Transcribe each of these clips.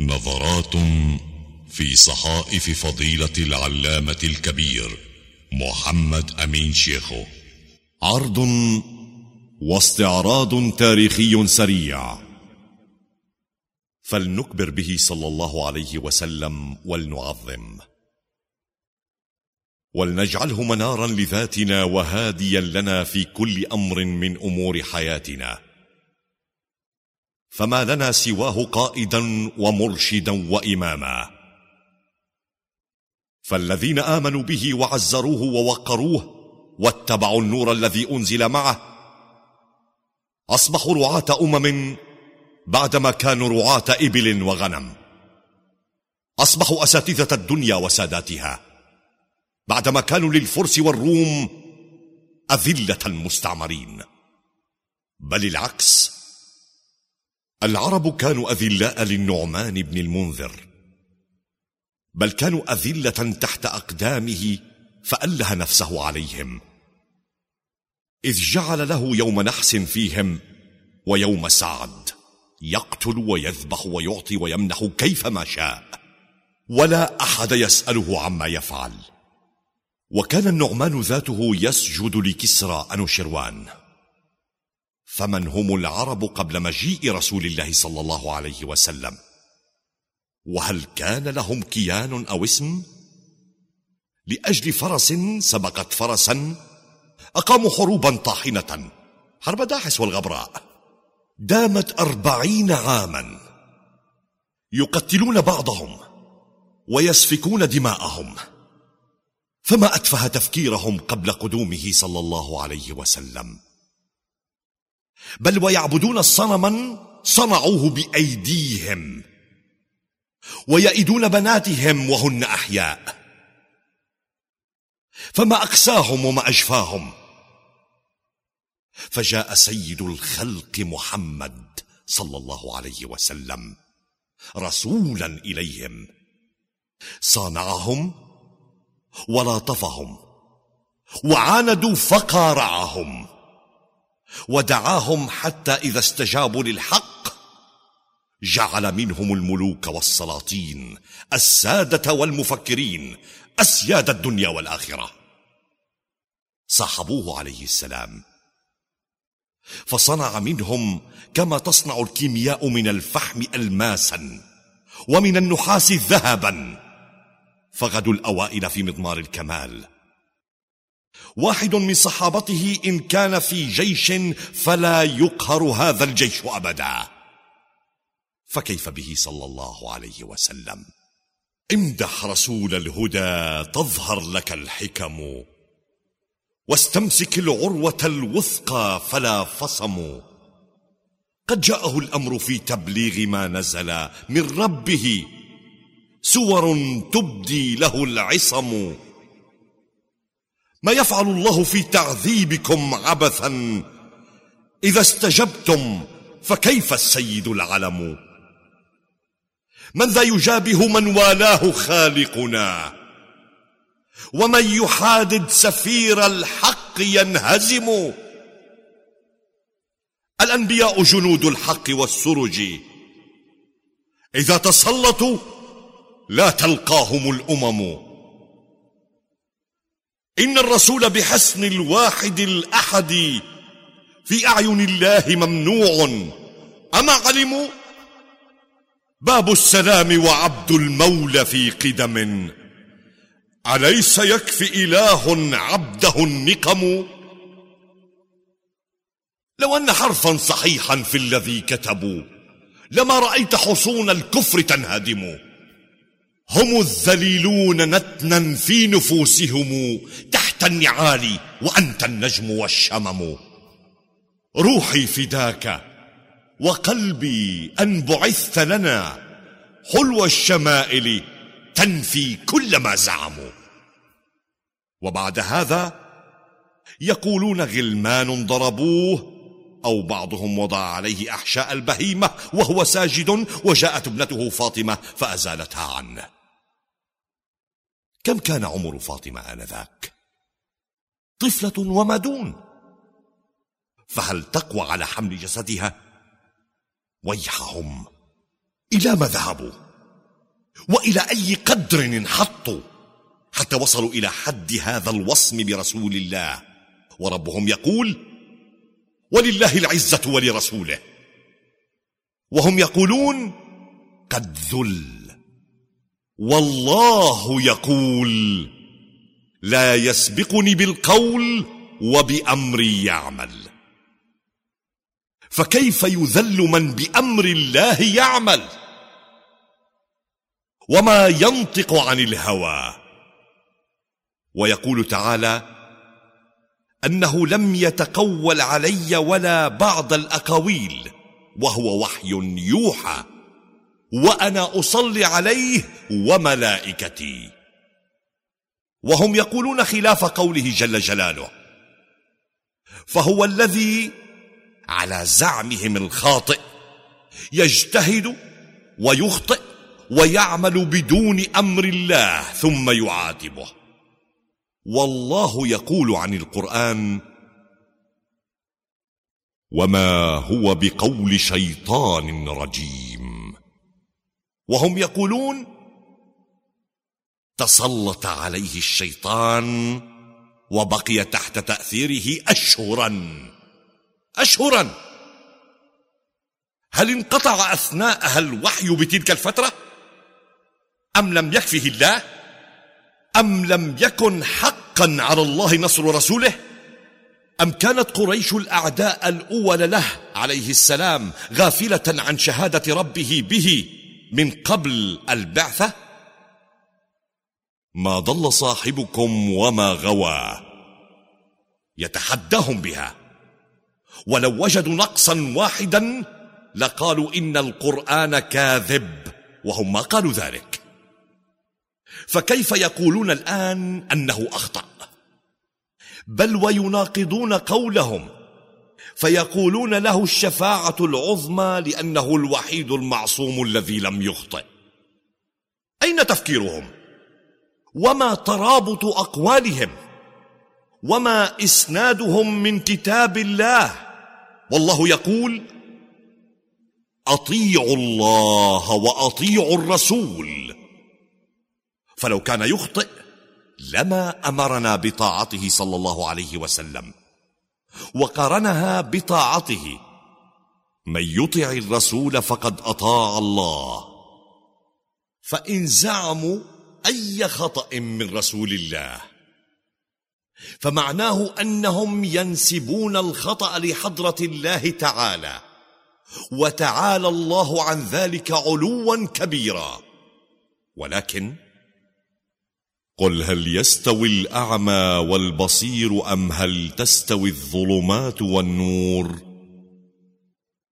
نظرات في صحائف فضيلة العلامة الكبير محمد أمين شيخو عرض واستعراض تاريخي سريع. فلنكبر به صلى الله عليه وسلم ولنعظم. ولنجعله منارا لذاتنا وهاديا لنا في كل أمر من أمور حياتنا. فما لنا سواه قائدا ومرشدا وإماما. فالذين آمنوا به وعزروه ووقروه واتبعوا النور الذي أنزل معه أصبحوا رعاة أمم بعدما كانوا رعاة إبل وغنم. أصبحوا أساتذة الدنيا وساداتها بعدما كانوا للفرس والروم أذلة المستعمرين. بل العكس العرب كانوا أذلاء للنعمان بن المنذر بل كانوا أذلة تحت أقدامه فاله نفسه عليهم. إذ جعل له يوم نحس فيهم ويوم سعد يقتل ويذبح ويعطي ويمنح كيفما شاء ولا أحد يسأله عما يفعل. وكان النعمان ذاته يسجد لكسرى انوشروان فمن هم العرب قبل مجيء رسول الله صلى الله عليه وسلم؟ وهل كان لهم كيان أو اسم؟ لأجل فرس سبقت فرسا أقاموا حروبا طاحنة. حرب داحس والغبراء. دامت أربعين عاما. يقتلون بعضهم ويسفكون دماءهم. فما أتفه تفكيرهم قبل قدومه صلى الله عليه وسلم؟ بل ويعبدون صنما صنعوه بأيديهم ويئدون بناتهم وهن أحياء. فما أقساهم وما أشفاهم. فجاء سيد الخلق محمد صلى الله عليه وسلم رسولا إليهم. صانعهم ولطفهم وعاندوا فقارعهم. ودعاهم حتى إذا استجابوا للحق جعل منهم الملوك والسلاطين السادة والمفكرين أسياد الدنيا والآخرة. صاحبوه عليه السلام. فصنع منهم كما تصنع الكيمياء من الفحم الماسا ومن النحاس ذهبا. فغدوا الأوائل في مضمار الكمال. واحد من صحابته إن كان في جيش فلا يقهر هذا الجيش أبدا. فكيف به صلى الله عليه وسلم؟ امدح رسول الهدى تظهر لك الحكم. واستمسك العروة الوثقى فلا فصم. قد جاءه الأمر في تبليغ ما نزل من ربه. سور تبدي له العصم. ما يفعل الله في تعذيبكم عبثا. إذا استجبتم فكيف السيد العلم؟ من ذا يجابه من والاه خالقنا؟ ومن يحادد سفير الحق ينهزم؟ الأنبياء جنود الحق والسرج. إذا تسلطوا لا تلقاهم الأمم. إن الرسول بحسن الواحد الأحد في أعين الله ممنوع. أما علموا؟ باب السلام وعبد المولى في قدم. أليس يكفي إله عبده النقم؟ لو أن حرفا صحيحا في الذي كتبوا لما رأيت حصون الكفر تنهدم. هم الذليلون نتنا في نفوسهم تحت النعال وأنت النجم والشمم. روحي فداك وقلبي أن بعثت لنا حلو الشمائل تنفي كل ما زعموا وبعد هذا يقولون غلمان ضربوه أو بعضهم وضع عليه أحشاء البهيمة وهو ساجد وجاءت ابنته فاطمة فأزالتها عنه. كم كان عمر فاطمة آنذاك؟ طفلة وما دون فهل تقوى على حمل جسدها؟ ويحهم. إلى ما ذهبوا؟ وإلى أي قدر انحطوا؟ حتى وصلوا إلى حد هذا الوصم برسول الله. وربهم يقول ولله العزة ولرسوله. وهم يقولون قد ذل والله يقول لا يسبقني بالقول وبامري يعمل. فكيف يذل من بأمر الله يعمل؟ وما ينطق عن الهوى. ويقول تعالى أنه لم يتقول علي ولا بعض الأقاويل وهو وحي يوحى. وأنا أصلي عليه وملائكتي. وهم يقولون خلاف قوله جل جلاله. فهو الذي على زعمهم الخاطئ يجتهد ويخطئ ويعمل بدون أمر الله ثم يعاتبه. والله يقول عن القرآن وما هو بقول شيطان رجيم. وهم يقولون تسلط عليه الشيطان وبقي تحت تأثيره اشهرا اشهرا. هل انقطع أثناءها الوحي بتلك الفترة؟ أم لم يكفه الله؟ أم لم يكن حقا على الله نصر رسوله؟ أم كانت قريش الأعداء الأول له عليه السلام غافلة عن شهادة ربه به؟ من قبل البعثة؟ ما ضل صاحبكم وما غوى. يتحداهم بها. ولو وجدوا نقصا واحدا لقالوا إن القرآن كاذب وهم ما قالوا ذلك. فكيف يقولون الآن أنه أخطأ؟ بل ويناقضون قولهم. فيقولون له الشفاعة العظمى لأنه الوحيد المعصوم الذي لم يخطئ. أين تفكيرهم؟ وما ترابط أقوالهم؟ وما إسنادهم من كتاب الله؟ والله يقول أطيعوا الله وأطيعوا الرسول. فلو كان يخطئ لما أمرنا بطاعته صلى الله عليه وسلم. وقارنها بطاعته. من يطع الرسول فقد أطاع الله. فإن زعموا أي خطأ من رسول الله. فمعناه أنهم ينسبون الخطأ لحضرة الله تعالى. وتعالى الله عن ذلك علوا كبيرا. ولكن قل هل يستوي الأعمى والبصير أم هل تستوي الظلمات والنور؟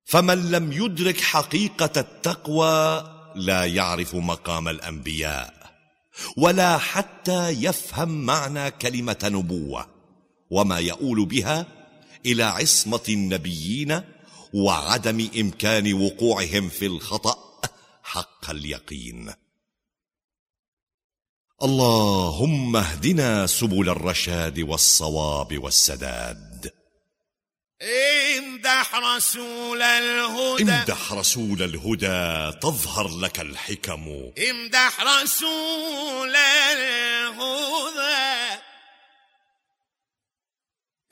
فمن لم يدرك حقيقة التقوى لا يعرف مقام الأنبياء ولا حتى يفهم معنى كلمة نبوة وما يؤول بها إلى عصمة النبيين وعدم إمكان وقوعهم في الخطأ حق اليقين. اللهم اهدنا سبل الرشاد والصواب والسداد. امدح رسول الهدى. امدح رسول الهدى تظهر لك الحكم. امدح رسول الهدى.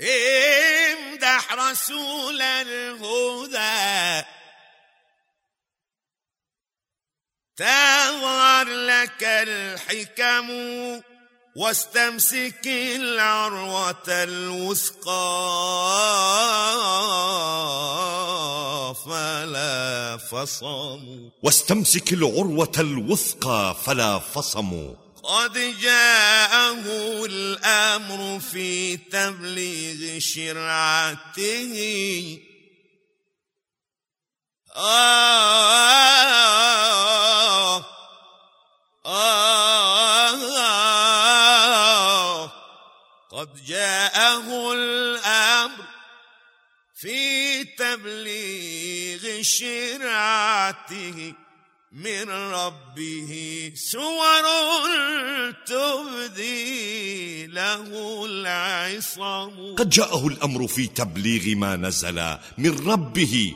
امدح رسول الهدى. تظهر لك الحكم واستمسك العروة الوثقى. فلا فصم. واستمسك العروة الوثقى فلا فصم. قد جاءه الأمر في تبليغ شرعته. آه آه قد جاءه الأمر في تبليغ شرعته من ربه سور تبدي له العصم. قد جاءه الأمر في تبليغ ما نزل من ربه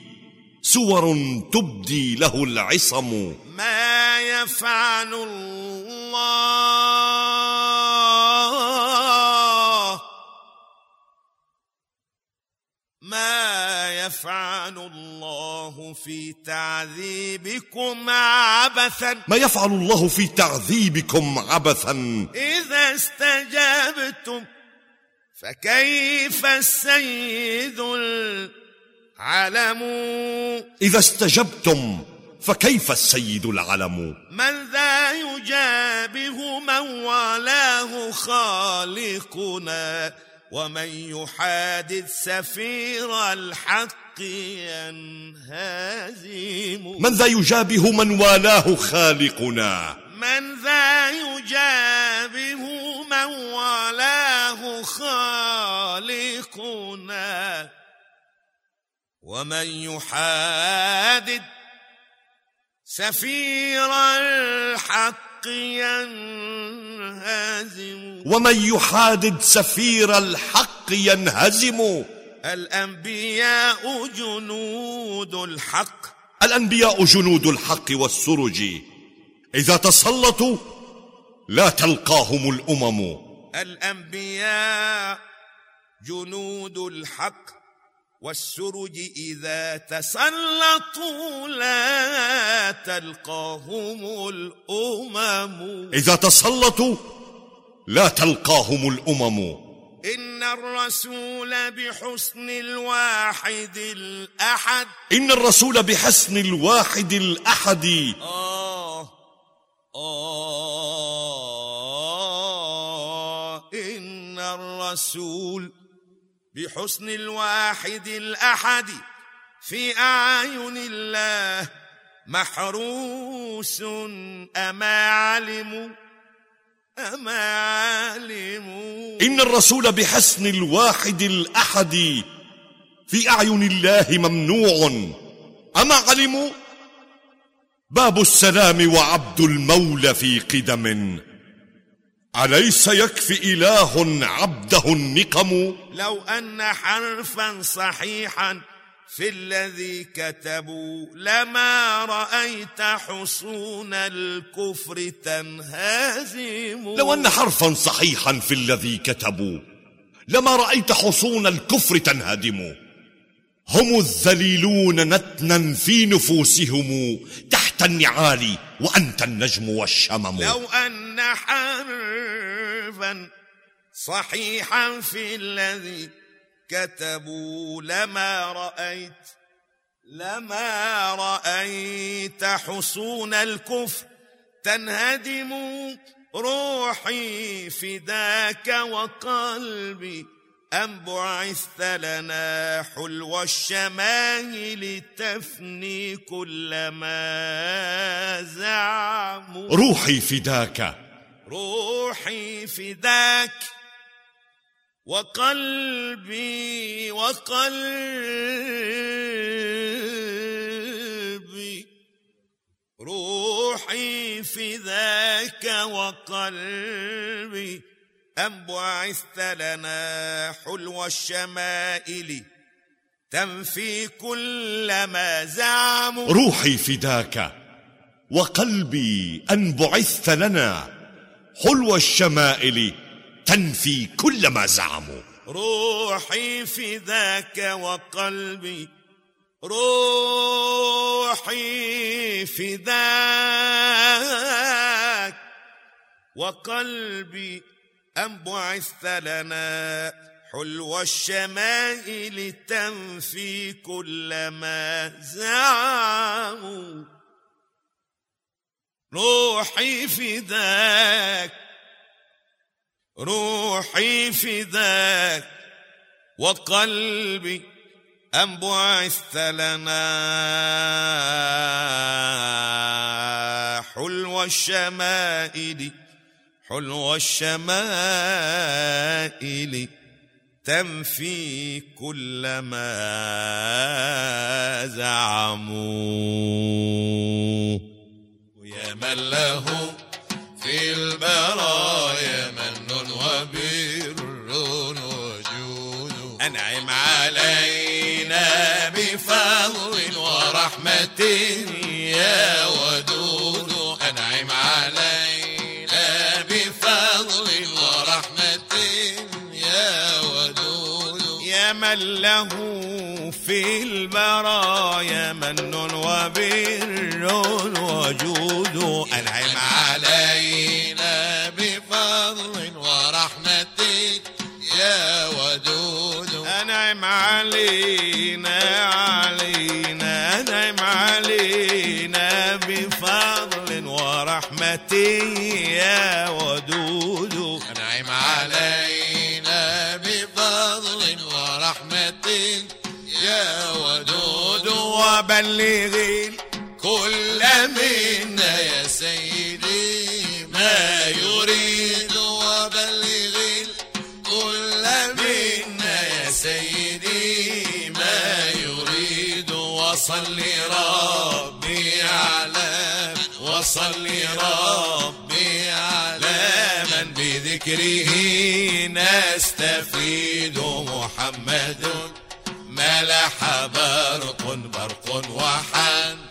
سور تبدي له العصم. ما يفعل الله. ما يفعل الله في تعذيبكم عبثا. ما يفعل الله في تعذيبكم عبثا. إذا استجبتم فكيف السيد العلم إذا استجبتم فكيف السيد العلم؟ من ذا يجابه من والاه خالقنا ومن يحادث سفير الحق ينهزم من ذا يجابه من والاه خالقنا؟ من ذا يجابه من والاه خالقنا ومن يحادد سفير الحق ينهزم. ومن يحادد سفير الحق ينهزم. الأنبياء جنود الحق. الأنبياء جنود الحق والسرج. إذا تسلطوا لا تلقاهم الأمم. الأنبياء جنود الحق. والسرج إذا تسلطوا لا تلقاهم الأمم. إذا تسلطوا لا تلقاهم الأمم. إن الرسول بحسن الواحد الأحد. إن الرسول بحسن الواحد الأحد. آه آه إن الرسول بحسن الواحد الأحد في أعين الله محروس أما علموا أما علموا إن الرسول بحسن الواحد الأحد في أعين الله ممنوع. أما علموا باب السلام وعبد المولى في قدم. أليس يكفي إله عبده النقم؟ لو أن حرفا صحيحا في الذي كتبوا لما رأيت حصون الكفر تنهزم. لو أن حرفا صحيحا في الذي كتبوا لما رأيت حصون الكفر تنهدم. هم الذليلون نتنا في نفوسهم تحت النعال وأنت النجم والشمم. لو أن حرفا صحيحا في الذي كتبوا لما رأيت لما رأيت حصون الكفر تنهدم روحي فداك وقلبي أم بعثت لنا حلو الشمائل تفني كل ما زعموا؟ روحي فداك روحي فداك وقلبي وقلبي روحي فداك وقلبي. أم بعثت لنا حلو الشمائل تنفي كل ما زعموا. روحي فداك وقلبي أن بعثت لنا حلو الشمائل تنفي كل ما زعموا. روحي فداك وقلبي روحي فداك وقلبي أم بعثت لنا حلو الشمائل تنفي كل ما زعموا. روحي فداك روحي فداك وقلبي أم بعثت لنا حلو الشمائل حلو الشمائل تنفي كل ما زعموا. من له في البرايا من وبر وجود أنعم علينا بفضل ورحمة يا ودود أنعم علينا بفضل ورحمة يا ودود يا من له في البرايا من وبر وجود أنعم علينا بفضل ورحمتك يا ودود. أنعم علينا علينا أنعم علينا بفضل ورحمتك يا ودود. أنعم علينا بفضل ورحمتك يا ودود. وبلغ كل منا يا سيدي ما يريد وبلغ كل منا يا سيدي ما يريد وصل ربي على وصل ربي على من بذكره نستفيد محمد. ملح برق برق وحن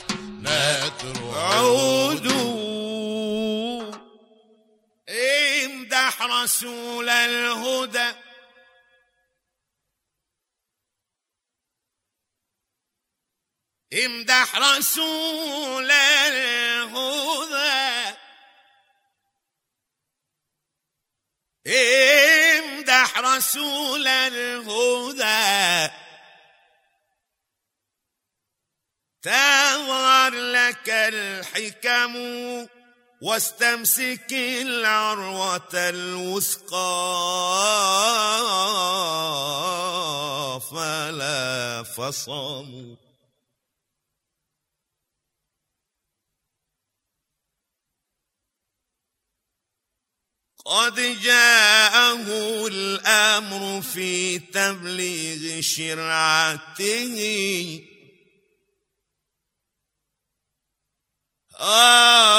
إمدح رسول الهدى. إمدح رسول الهدى. امدح رسول الهدى تظهر لك الحكم واستمسك العروة الوثقى. فلا فصموا قد جاءه الأمر في تبليغ شرعته. آه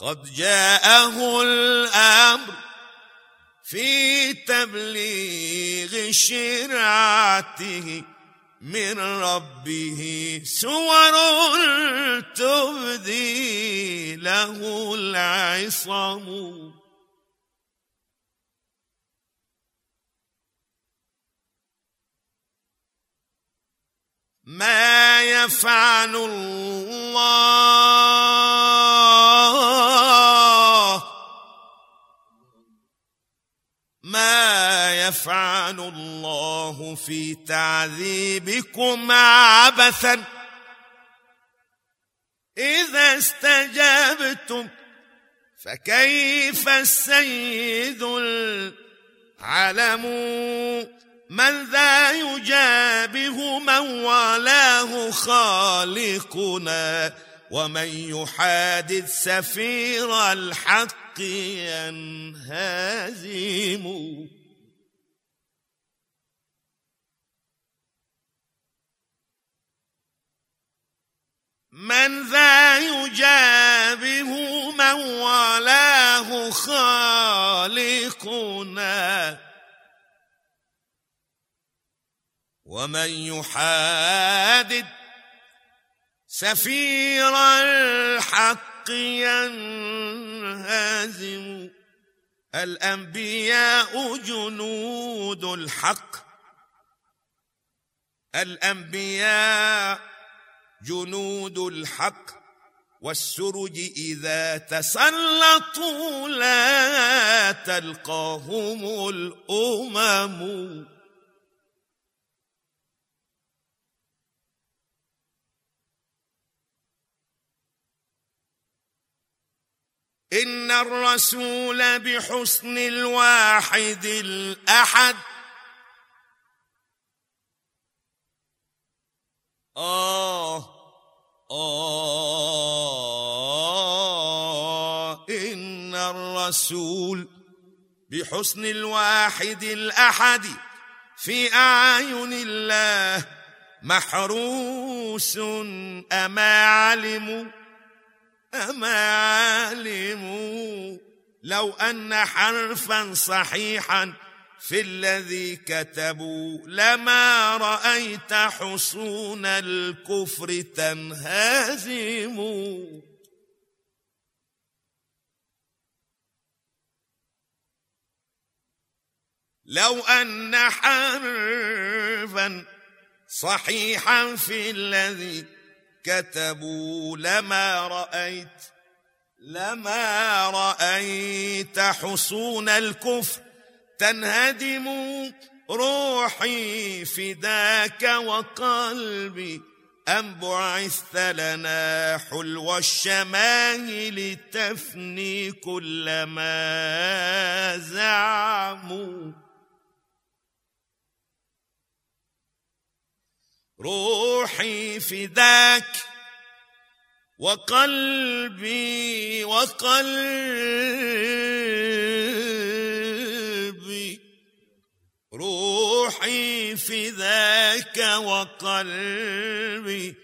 قد جاءه الأمر في تبليغ شرعته من ربه سور تبدي له العصم. ما يفعل الله. ما يفعل الله في تعذيبكم عبثا. إذا استجبتم فكيف السيد العلم؟ من ذا يجابه من والاه خالقنا ومن يحادث سفير الحق ينهزم. من ذا يجابه من والاه خالقنا ومن يحادد سفير الحق ينهزم. الأنبياء جنود الحق. الأنبياء جنود الحق. والسرج إذا تسلطوا لا تلقاهم الأمم. إن الرسول بحسن الواحد الأحد. آه آه إن الرسول بحسن الواحد الأحد في أعين الله محروس. أما علموا أمالم. لو أن حرفا صحيحا في الذي كتبوا لما رأيت حصون الكفر تنهزم. لو أن حرفا صحيحا في الذي كتبوا لما رأيت لما رأيت حصون الكفر تنهدم روحي فداك وقلبي. أم بعثت لنا حلو الشمائل تفني كل ما زعموا. روحي فداك وقلبي وقلبي روحي فداك وقلبي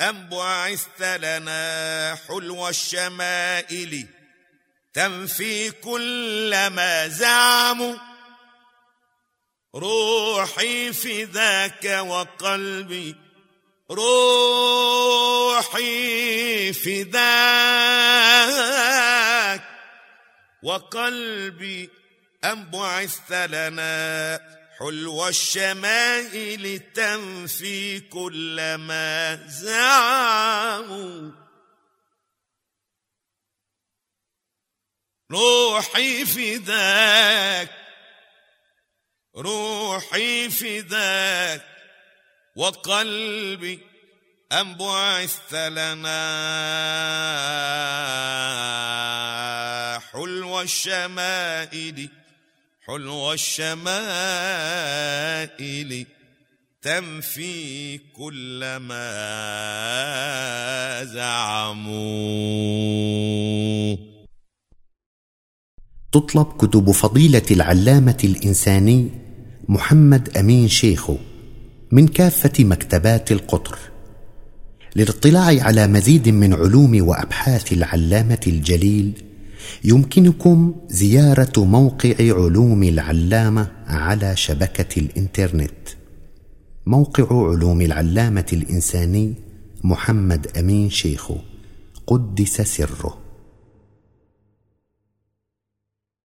أم بعثت لنا حلو الشمائل تنفي كل ما زعموا. روحي فداك وقلبي روحي فداك وقلبي أم بعثت لنا حلو الشمائل تنفي كل ما زعموا. روحي فداك روحي فداك وقلبي أم بعثت لنا حلو الشمائل حلو الشمائل تنفي كل ما زعموا تطلب كتب فضيلة العلامة الإنساني محمد أمين شيخو من كافة مكتبات القطر. للاطلاع على مزيد من علوم وأبحاث العلامة الجليل يمكنكم زيارة موقع علوم العلامة على شبكة الإنترنت. موقع علوم العلامة الإنساني محمد أمين شيخو قدس سره.